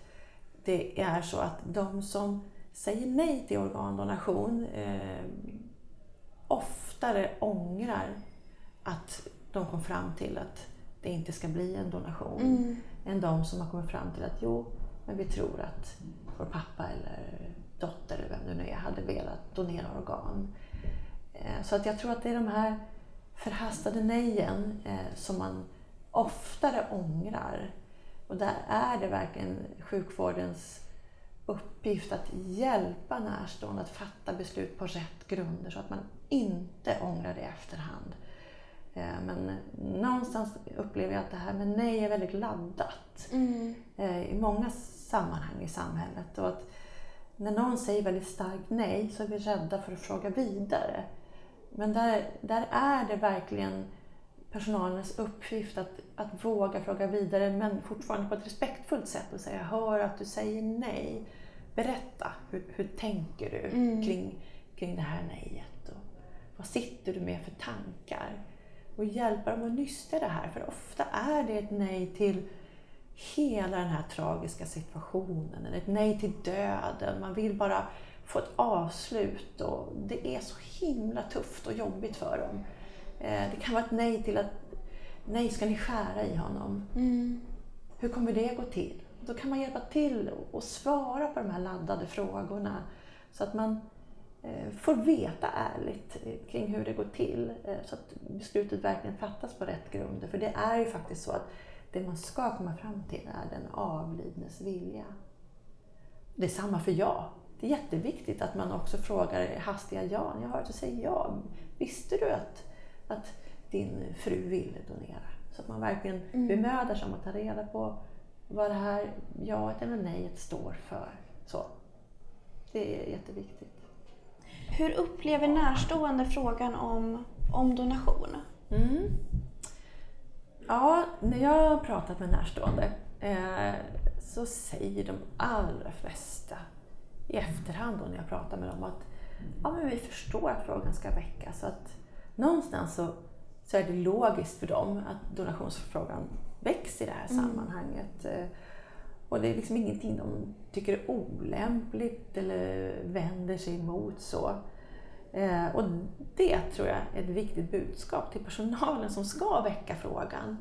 det är så att de som säger nej till organdonation eh, oftare ångrar att de kom fram till att det inte ska bli en donation mm. än de som har kommit fram till att jo, men vi tror att vår pappa eller dotter eller vem det nu är hade velat donera organ. Eh, så att jag tror att det är de här förhastade nejen eh, som man oftare ångrar och där är det verkligen sjukvårdens uppgift att hjälpa närstående att fatta beslut på rätt grunder så att man inte ångrar det i efterhand. Eh, men någonstans upplever jag att det här med nej är väldigt laddat mm. Eh, i många sammanhang i samhället. Och att när någon säger väldigt starkt nej så är vi rädda för att fråga vidare. Men där, där är det verkligen personalens uppgift att, att våga fråga vidare men fortfarande på ett respektfullt sätt och säga hör att du säger nej. Berätta, hur, hur tänker du mm. kring, kring det här nejet? Och Vad sitter du med för tankar? Och hjälpa dem att nysta det här. För ofta är det ett nej till hela den här tragiska situationen. Eller ett nej till döden. Man vill bara få ett avslut och det är så himla tufft och jobbigt för dem. Eh, det kan vara ett nej till att, nej ska ni skära i honom? Mm. Hur kommer det gå till? Då kan man hjälpa till och svara på de här laddade frågorna så att man får veta ärligt eh, kring hur det går till så att beslutet verkligen fattas på rätt grunder. För det är ju faktiskt så att det man ska komma fram till är den avlidnes vilja. Det är samma för ja. Det är jätteviktigt att man också frågar hastiga ja. Jag har hört att säga ja. Visste du att, att din fru ville donera? Så att man verkligen mm. bemödar sig om att ta reda på vad det här jaet eller nejet står för. Så. Det är jätteviktigt. Hur upplever närstående frågan om, om donation? Mm. Ja, när jag har pratat med närstående eh, så säger de allra flesta i efterhand då när jag pratar med dem att ja, men vi förstår att frågan ska väckas. Att någonstans så, så är det logiskt för dem att donationsfrågan väcks i det här mm. sammanhanget. Och det är liksom ingenting de tycker är olämpligt eller vänder sig emot. så. Eh, och det tror jag är ett viktigt budskap till personalen som ska väcka frågan.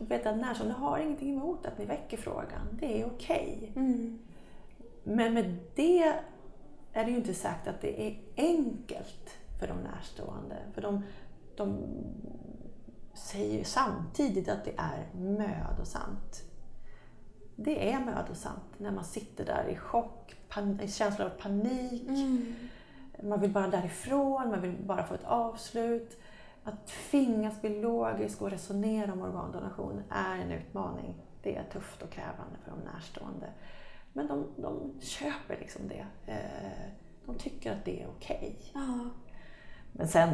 Att veta att närstående har ingenting emot att ni väcker frågan. Det är okej. Okay. Mm. Men med det är det ju inte sagt att det är enkelt för de närstående. För de, de säger ju samtidigt att det är mödosamt. Det är mödosamt när man sitter där i chock, pan, känsla av panik. Mm. Man vill bara därifrån, man vill bara få ett avslut. Att tvingas bli logisk och resonera om organdonation är en utmaning. Det är tufft och krävande för de närstående. Men de, de köper liksom det. Eh, de tycker att det är okej. Okay. Men sen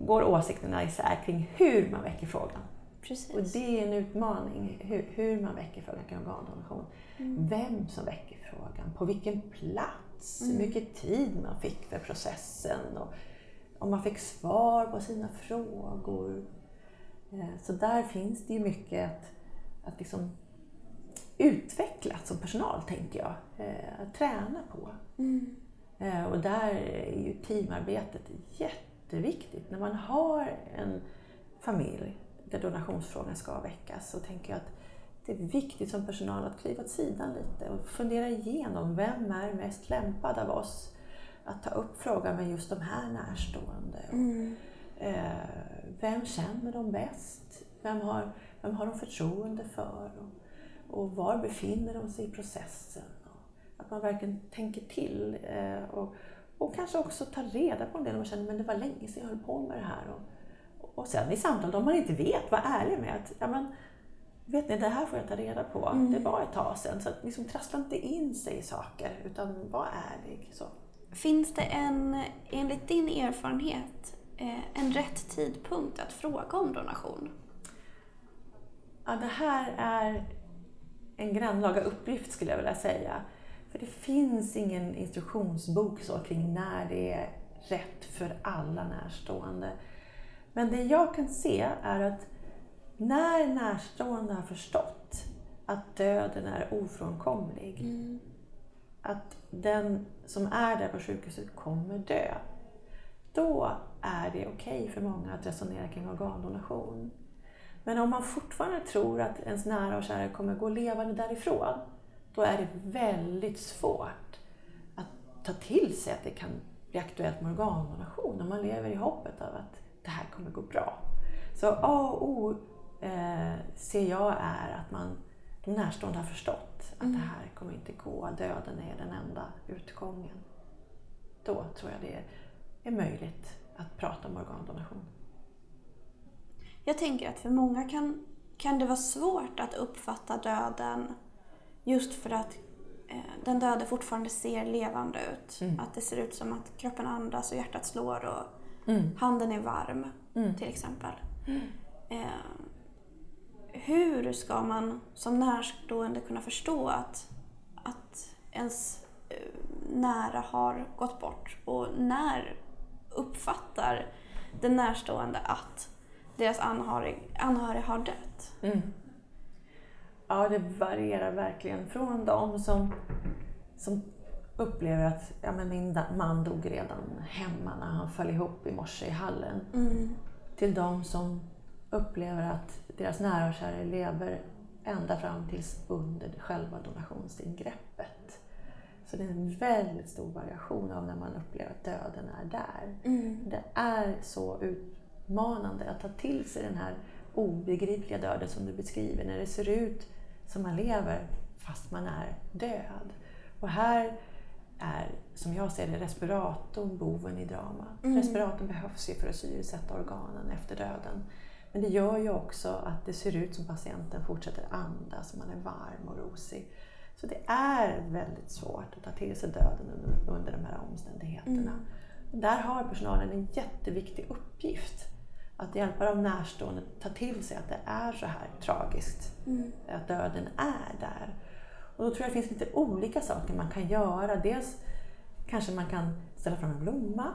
går åsikterna isär kring hur man väcker frågan. Precis. Och det är en utmaning, hur, hur man väcker frågan kring organdonation. Mm. Vem som väcker frågan, på vilken plats, mm. hur mycket tid man fick för processen och om man fick svar på sina frågor. Eh, så där finns det ju mycket att, att liksom utveckla som personal, tänker jag. Eh, att träna på. Mm. Eh, och där är ju teamarbetet jätteviktigt. När man har en familj där donationsfrågan ska väckas så tänker jag att det är viktigt som personal att kliva åt sidan lite och fundera igenom vem är mest lämpad av oss att ta upp frågan med just de här närstående. Mm. Eh, vem känner de bäst? Vem har, vem har de förtroende för? Och, och var befinner de sig i processen? Och att man verkligen tänker till eh, och, och kanske också tar reda på en del om man känner att det var länge sedan jag höll på med det här. Och, och sen i samtal, om man inte vet, var ärlig med att ja, men, vet ni, det här får jag ta reda på. Mm. Det var ett tag sedan. Så liksom, trassla inte in sig i saker, utan var ärlig. Så. Finns det en, enligt din erfarenhet, eh, en rätt tidpunkt att fråga om donation? Ja, det här är en grannlaga uppgift skulle jag vilja säga. För det finns ingen instruktionsbok så kring när det är rätt för alla närstående. Men det jag kan se är att när närstående har förstått att döden är ofrånkomlig, mm att den som är där på sjukhuset kommer dö, då är det okej okay för många att resonera kring organdonation. Men om man fortfarande tror att ens nära och kära kommer gå levande därifrån, då är det väldigt svårt att ta till sig att det kan bli aktuellt med organdonation om man lever i hoppet av att det här kommer gå bra. Så A och O eh, ser jag är att man, de närstående har förstått att mm. det här kommer inte gå, döden är den enda utgången. Då tror jag det är möjligt att prata om organdonation. Jag tänker att för många kan, kan det vara svårt att uppfatta döden just för att eh, den döde fortfarande ser levande ut. Mm. Att det ser ut som att kroppen andas och hjärtat slår och mm. handen är varm mm. till exempel. Mm. Eh, hur ska man som närstående kunna förstå att, att ens eh, nära har gått bort? Och när uppfattar den närstående att deras anhörig, anhörig har dött? Mm. Ja, det varierar verkligen. Från de som, som upplever att ja, men min man dog redan hemma när han föll ihop i morse i hallen. Mm. Till de som upplever att deras nära och kära lever ända fram tills under själva donationsingreppet. Så det är en väldigt stor variation av när man upplever att döden är där. Mm. Det är så utmanande att ta till sig den här obegripliga döden som du beskriver, när det ser ut som man lever fast man är död. Och här är, som jag ser det, respiratorn boven i dramat. Mm. Respiratorn behövs ju för att syresätta organen efter döden. Men det gör ju också att det ser ut som patienten fortsätter andas, man är varm och rosig. Så det är väldigt svårt att ta till sig döden under, under de här omständigheterna. Mm. Där har personalen en jätteviktig uppgift. Att hjälpa de närstående att ta till sig att det är så här tragiskt. Mm. Att döden är där. Och då tror jag det finns lite olika saker man kan göra. Dels kanske man kan ställa fram en blomma,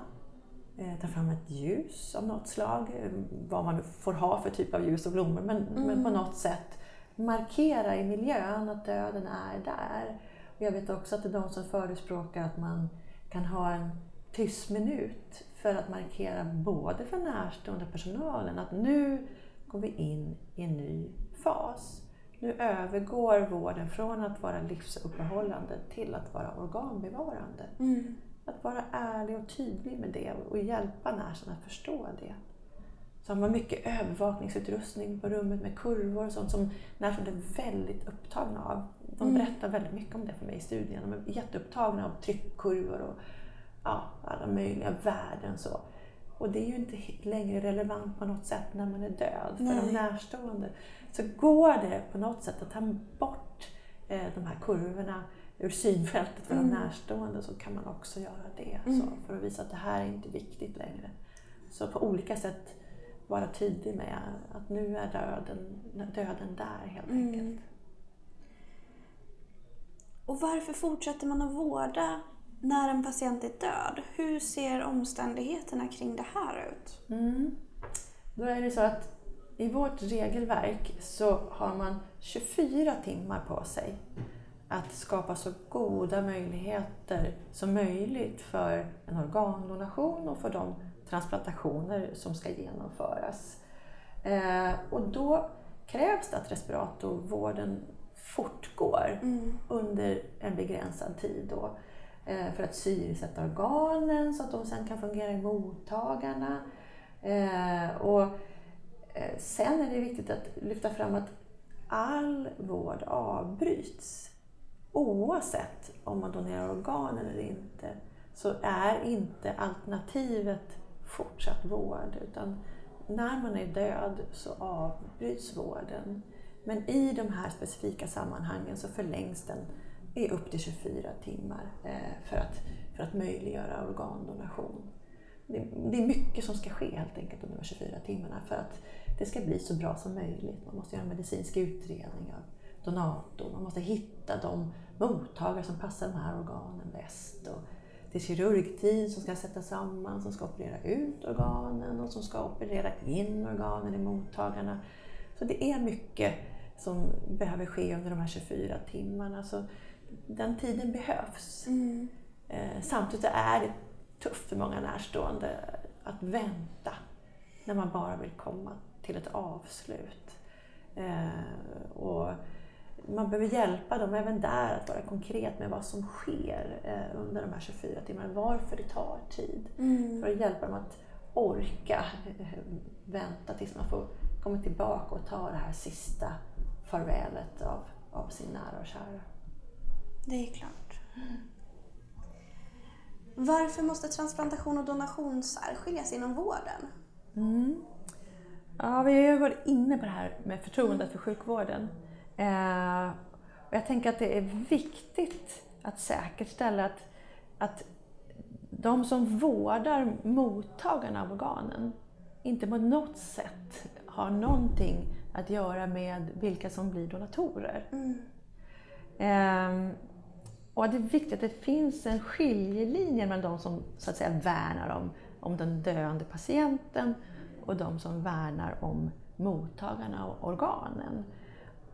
eh, ta fram ett ljus av något slag, eh, vad man får ha för typ av ljus och blommor, men, men på något sätt markera i miljön att döden är där. Och jag vet också att det är de som förespråkar att man kan ha en tyst minut för att markera både för närstående personalen att nu går vi in i en ny fas. Nu övergår vården från att vara livsuppehållande till att vara organbevarande. Mm. Att vara ärlig och tydlig med det och hjälpa närstående att förstå det. Så har man mycket övervakningsutrustning på rummet med kurvor och sånt som närstående är väldigt upptagna av. De Mm. berättar väldigt mycket om det för mig i studien. De är jätteupptagna av tryckkurvor och ja, alla möjliga värden. Så. Och det är ju inte längre relevant på något sätt när man är död för Nej. de närstående. Så går det på något sätt att ta bort eh, de här kurvorna ur synfältet för Mm. de närstående så kan man också göra det. Mm. Så, för att visa att det här är inte viktigt längre. Så på olika sätt vara tydlig med att nu är döden, döden där helt Mm. enkelt. Och varför fortsätter man att vårda när en patient är död? Hur ser omständigheterna kring det här ut? Mm. Då är det så att i vårt regelverk så har man 24 timmar på sig att skapa så goda möjligheter som möjligt för en organdonation och för de transplantationer som ska genomföras. Eh, och då krävs det att respiratorvården fortgår Mm. under en begränsad tid då, eh, för att syresätta organen så att de sen kan fungera i mottagarna. Eh, och Eh, sen är det viktigt att lyfta fram att all vård avbryts. Oavsett om man donerar organ eller inte så är inte alternativet fortsatt vård utan när man är död så avbryts vården. Men i de här specifika sammanhangen så förlängs den i upp till 24 timmar eh, för att, för att möjliggöra organdonation. Det, det är mycket som ska ske helt enkelt under de 24 timmarna för att det ska bli så bra som möjligt. Man måste göra en medicinsk utredning av donatorn, man måste hitta de mottagare som passar de här organen bäst. Och det är kirurgteam som ska sätta samman, som ska operera ut organen och som ska operera in organen i mottagarna. Så det är mycket som behöver ske under de här 24 timmarna. Så den tiden behövs. Mm. Eh, samtidigt är det tufft för många närstående att vänta när man bara vill komma till ett avslut. Eh, och man behöver hjälpa dem även där att vara konkret med vad som sker eh, under de här 24 timmarna, varför det tar tid. Mm. För att hjälpa dem att orka eh, vänta tills man får komma tillbaka och ta det här sista farvälet av, av sin nära och kära. Det är klart. Varför måste transplantation och donation särskiljas inom vården? Mm. Ja, vi har varit inne på det här med förtroendet för sjukvården. Eh, och jag tänker att det är viktigt att säkerställa att, att de som vårdar mottagarna av organen inte på något sätt har någonting att göra med vilka som blir donatorer. Mm. Ehm, och det är viktigt att det finns en skiljelinje mellan de som så att säga värnar om om den döende patienten och de som värnar om mottagarna och organen.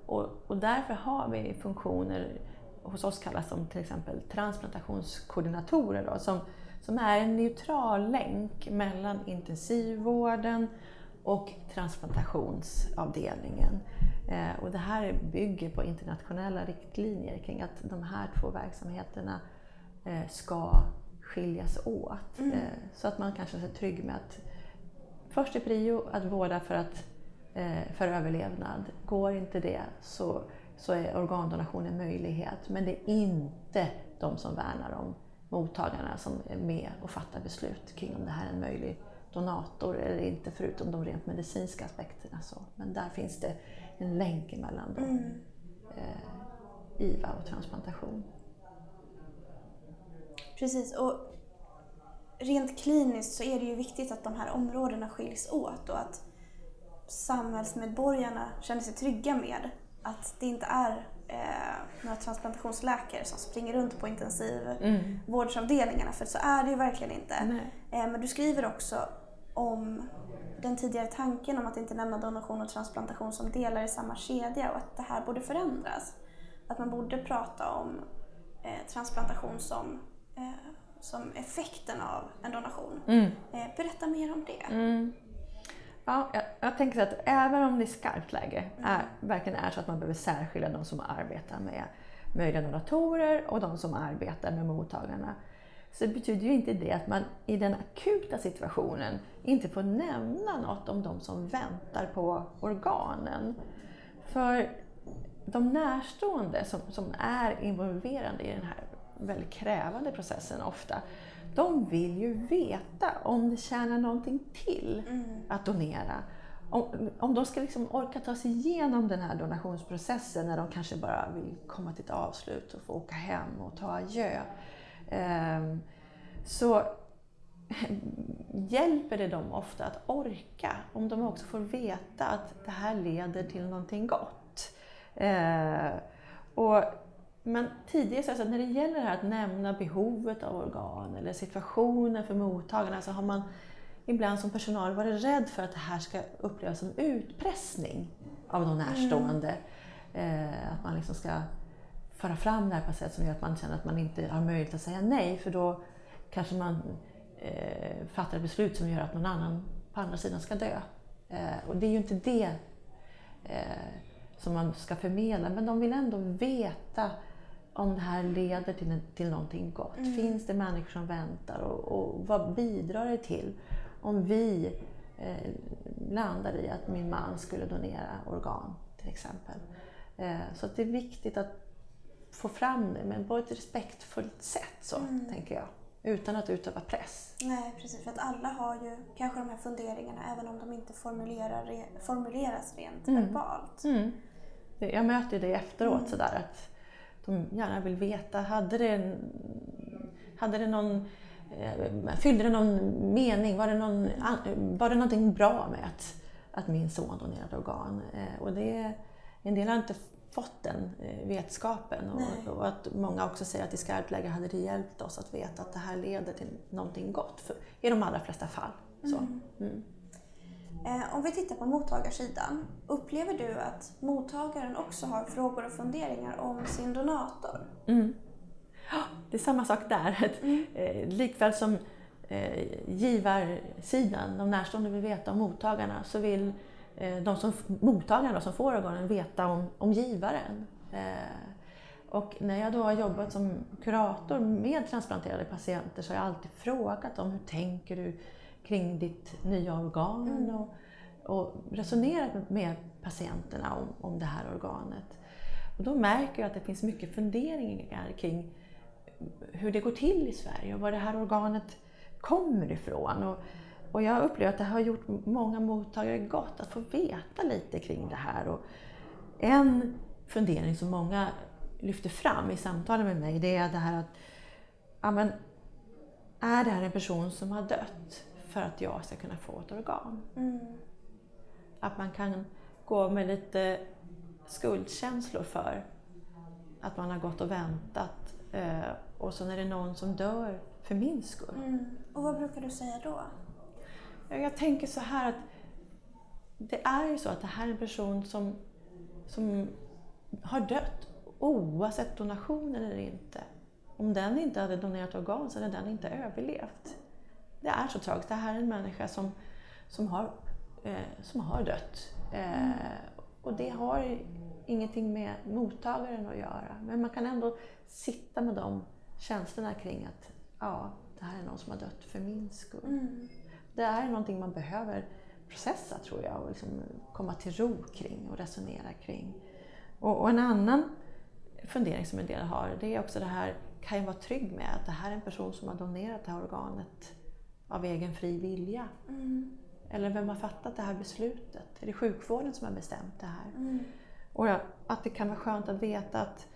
Och, och därför har vi funktioner, hos oss kallas de till exempel transplantationskoordinatorer, då, som, som är en neutral länk mellan intensivvården och transplantationsavdelningen. Eh, och det här bygger på internationella riktlinjer kring att de här två verksamheterna eh, ska skiljas åt. Mm. Eh, så att man kanske är trygg med att först är prio att vårda för, att, eh, för överlevnad. Går inte det så, så är organdonation en möjlighet. Men det är inte de som värnar om mottagarna som är med och fattar beslut kring om det här är en möjlig donator eller inte, förutom de rent medicinska aspekterna. Så. Men där finns det en länk emellan då, mm. eh, IVA och transplantation. Precis, och rent kliniskt så är det ju viktigt att de här områdena skiljs åt och att samhällsmedborgarna känner sig trygga med att det inte är eh, några transplantationsläkare som springer runt på intensivvårdsavdelningarna, mm. för så är det ju verkligen inte. Eh, men du skriver också om den tidigare tanken om att inte nämna donation och transplantation som delar i samma kedja och att det här borde förändras. Att man borde prata om eh, transplantation som, eh, som effekten av en donation. Mm. Eh, berätta mer om det. Mm. Ja, jag, jag, tänker att även om det i skarpt läge mm. är, verkligen är så att man behöver särskilja de som arbetar med möjliga donatorer och de som arbetar med mottagarna så betyder ju inte det att man i den akuta situationen inte får nämna något om de som väntar på organen. För de närstående som, som är involverade i den här väldigt krävande processen ofta, de vill ju veta om det tjänar någonting till mm. att donera. Om, om de ska liksom orka ta sig igenom den här donationsprocessen när de kanske bara vill komma till ett avslut och få åka hem och ta adjö. Um, så hjälper det dem ofta att orka om de också får veta att det här leder till någonting gott. Eh, och, men tidigare, så när det gäller det här att nämna behovet av organ eller situationen för mottagarna så har man ibland som personal varit rädd för att det här ska upplevas som utpressning av de närstående. Mm. Eh, att man liksom ska föra fram det här på ett sätt som gör att man känner att man inte har möjlighet att säga nej för då kanske man eh, fattar ett beslut som gör att någon annan på andra sidan ska dö. Eh, och det är ju inte det eh, som man ska förmedla, men de vill ändå veta om det här leder till, till någonting gott. Mm. Finns det människor som väntar och, och vad bidrar det till om vi eh, landar i att min man skulle donera organ till exempel. Eh, så det är viktigt att få fram det, men på ett respektfullt sätt så, mm. tänker jag utan att utöva press. Nej, precis. För att alla har ju kanske de här funderingarna även om de inte formulerar, formuleras rent mm. verbalt. Mm. Jag möter det efteråt mm. sådär att de gärna vill veta, hade det, hade det någon eh, Fyllde det någon mening? Var det, någon, var det någonting bra med att, att min son donerade organ? Eh, och det, en del har inte fått den eh, vetskapen. Och, och, att många också säger att i skarpt läge hade det hjälpt oss att veta att det här leder till någonting gott, för, i de allra flesta fall. Så. Mm. Eh, om vi tittar på mottagarsidan, upplever du att mottagaren också har frågor och funderingar om sin donator? Mm. Det är samma sak där. Mm. Eh, likväl som eh, givarsidan, de närstående vill veta om mottagarna, så vill de som, mottagarna som får organen veta om, om givaren. Och när jag då har jobbat som kurator med transplanterade patienter så har jag alltid frågat dem hur tänker du kring ditt nya organ mm. och, och resonerat med patienterna om, om det här organet. Och då märker jag att det finns mycket funderingar kring hur det går till i Sverige och var det här organet kommer ifrån. Och, och jag upplever att det har gjort många mottagare gott att få veta lite kring det här. Och en fundering som många lyfter fram i samtalen med mig, det är det här att ja, men, är det här en person som har dött för att jag ska kunna få ett organ? Mm. Att man kan gå med lite skuldkänslor för att man har gått och väntat eh, och så är det någon som dör för min skull. Mm. Och vad brukar du säga då? Jag tänker så här att det är ju så att det här är en person som, som har dött oavsett donation eller inte. Om den inte hade donerat organ så hade den inte överlevt. Det är så tragiskt. Det här är en människa som, som, har, eh, som har dött. Eh, och det har ingenting med mottagaren att göra. Men man kan ändå sitta med de känslorna kring att ja, det här är någon som har dött för min skull. Mm. Det är någonting man behöver processa tror jag och liksom komma till ro kring och resonera kring. Och, och, en annan fundering som en del har det är också det här, kan jag vara trygg med att det här är en person som har donerat det här organet av egen fri vilja? Mm. Eller vem har fattat det här beslutet? Är det sjukvården som har bestämt det här? Mm. Och att det kan vara skönt att veta att,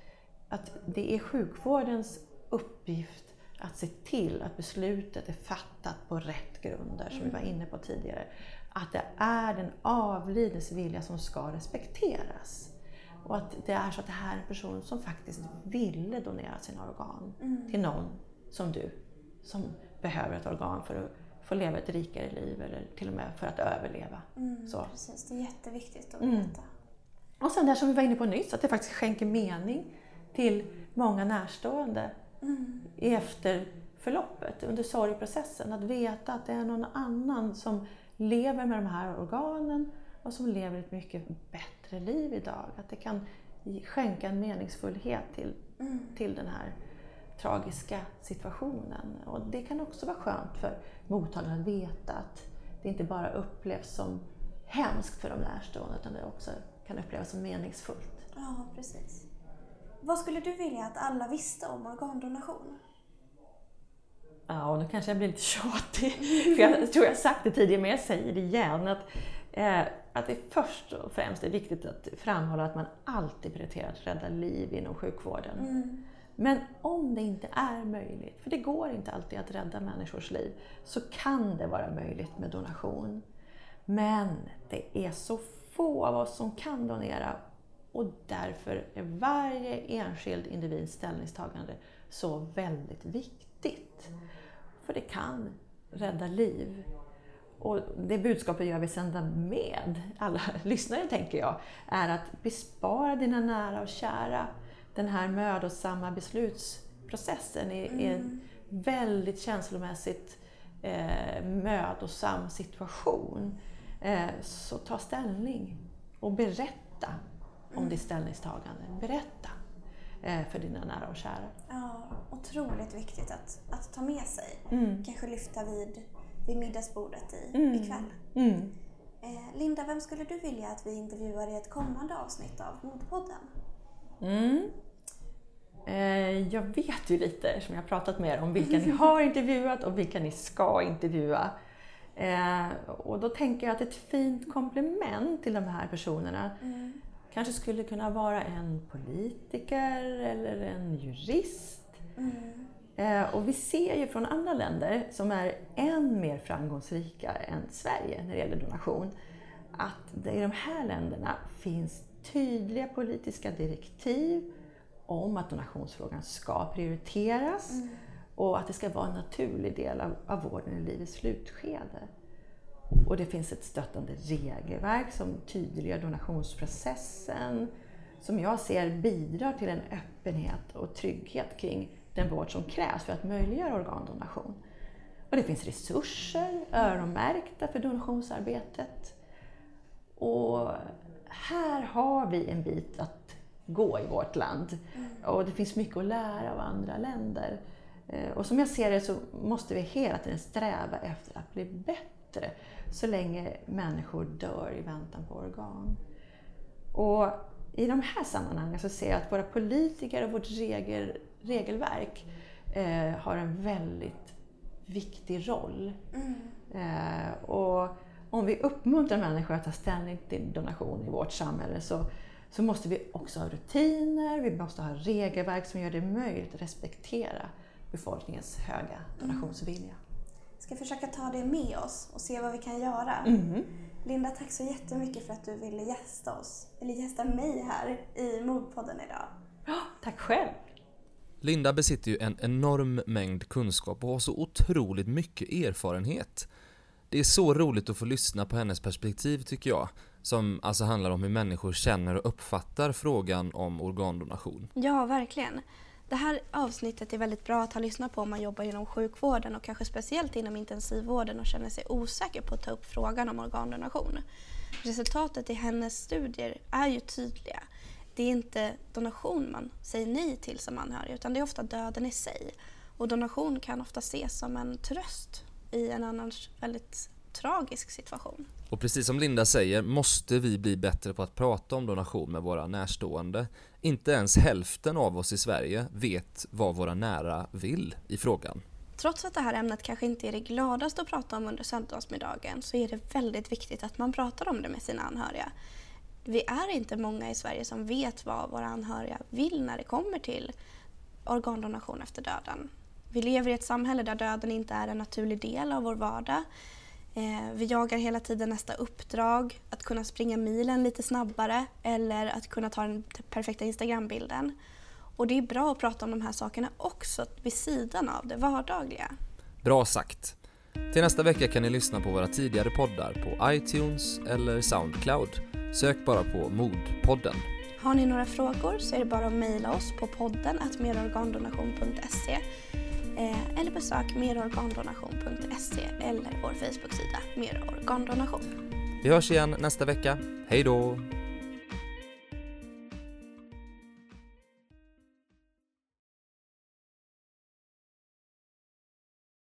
att det är sjukvårdens uppgift att se till att beslutet är fattat på rätt grunder, som vi var inne på tidigare. Att det är den avlidnes vilja som ska respekteras. Och att det är så att det här är en person som faktiskt ville donera sina organ Mm. till någon som du, som behöver ett organ för att få leva ett rikare liv eller till och med för att överleva. Mm. Så. Precis, det är jätteviktigt att Mm. veta. Och sen det som vi var inne på nyss, att det faktiskt skänker mening till många närstående Mm. i efterförloppet, under sorgprocessen. Att veta att det är någon annan som lever med de här organen och som lever ett mycket bättre liv idag. Att det kan skänka en meningsfullhet till, Mm. till den här tragiska situationen. Och det kan också vara skönt för mottagaren att veta att det inte bara upplevs som hemskt för de närstående utan det också kan upplevas som meningsfullt. Ja, precis. Vad skulle du vilja att alla visste om organdonation? Ja, och nu kanske jag blir lite tjatig, för jag tror jag sagt det tidigare, men jag säger det igen. Att, eh, att det först och främst är viktigt att framhålla att man alltid prioriterar att rädda liv inom sjukvården. Mm. Men om det inte är möjligt, för det går inte alltid att rädda människors liv, så kan det vara möjligt med donation. Men det är så få av oss som kan donera och därför är varje enskild individs ställningstagande så väldigt viktigt. För det kan rädda liv. Och det budskapet jag vill sända med alla lyssnare, tänker jag, är att bespara dina nära och kära den här mödosamma beslutsprocessen i, i en väldigt känslomässigt eh, mödosam situation. Eh, så ta ställning och berätta om ditt ställningstagande. Berätta eh, för dina nära och kära. Ja, otroligt viktigt att, att ta med sig. Mm. Kanske lyfta vid, vid middagsbordet i, Mm. ikväll. Mm. Eh, Linda, vem skulle du vilja att vi intervjuar i ett kommande avsnitt av Modpodden? Eh, jag vet ju lite, eftersom jag har pratat med er, om vilka ni har intervjuat och vilka ni ska intervjua. Eh, och då tänker jag att ett fint komplement till de här personerna Mm. kanske skulle kunna vara en politiker eller en jurist. Mm. Eh, och vi ser ju från andra länder som är än mer framgångsrika än Sverige när det gäller donation, att det i de här länderna finns tydliga politiska direktiv om att donationsfrågan ska prioriteras Mm. och att det ska vara en naturlig del av, av vården i livets slutskede. Och det finns ett stöttande regelverk som tydliggör donationsprocessen, som jag ser bidrar till en öppenhet och trygghet kring den vård som krävs för att möjliggöra organdonation. Och det finns resurser öronmärkta för donationsarbetet. Och här har vi en bit att gå i vårt land. Och det finns mycket att lära av andra länder. Eh, Och som jag ser det så måste vi hela tiden sträva efter att bli bättre så länge människor dör i väntan på organ. Och i de här sammanhangen så ser jag att våra politiker och vårt regel, regelverk eh, har en väldigt viktig roll. Mm. Eh, och om vi uppmuntrar människor att ta ställning till donation i vårt samhälle så, så måste vi också ha rutiner, vi måste ha regelverk som gör det möjligt att respektera befolkningens höga donationsvilja. Ska försöka ta det med oss och se vad vi kan göra. Mm. Linda, tack så jättemycket för att du ville gästa oss, eller gästa mig här i Modpodden idag. Tack själv! Linda besitter ju en enorm mängd kunskap och har så otroligt mycket erfarenhet. Det är så roligt att få lyssna på hennes perspektiv tycker jag, som alltså handlar om hur människor känner och uppfattar frågan om organdonation. Ja, verkligen. Det här avsnittet är väldigt bra att ha lyssnat på om man jobbar inom sjukvården och kanske speciellt inom intensivvården och känner sig osäker på att ta upp frågan om organdonation. Resultatet i hennes studier är ju tydliga. Det är inte donation man säger nej till som anhörig utan det är ofta döden i sig. Och donation kan ofta ses som en tröst i en annars väldigt tragisk situation. Och precis som Linda säger måste vi bli bättre på att prata om donation med våra närstående. Inte ens hälften av oss i Sverige vet vad våra nära vill i frågan. Trots att det här ämnet kanske inte är det gladaste att prata om under söndagsmiddagen så är det väldigt viktigt att man pratar om det med sina anhöriga. Vi är inte många i Sverige som vet vad våra anhöriga vill när det kommer till organdonation efter döden. Vi lever i ett samhälle där döden inte är en naturlig del av vår vardag. Eh, vi jagar hela tiden nästa uppdrag, att kunna springa milen lite snabbare eller att kunna ta den perfekta Instagrambilden. Och det är bra att prata om de här sakerna också vid sidan av det vardagliga. Bra sagt! Till nästa vecka kan ni lyssna på våra tidigare poddar på iTunes eller Soundcloud. Sök bara på Modpodden. Har ni några frågor så är det bara att mejla oss på podden merorgandonation.se eh, eller besök merorgandonation.se eller vår Facebook-sida Mer Organdonation. Vi hörs igen nästa vecka. Hej då!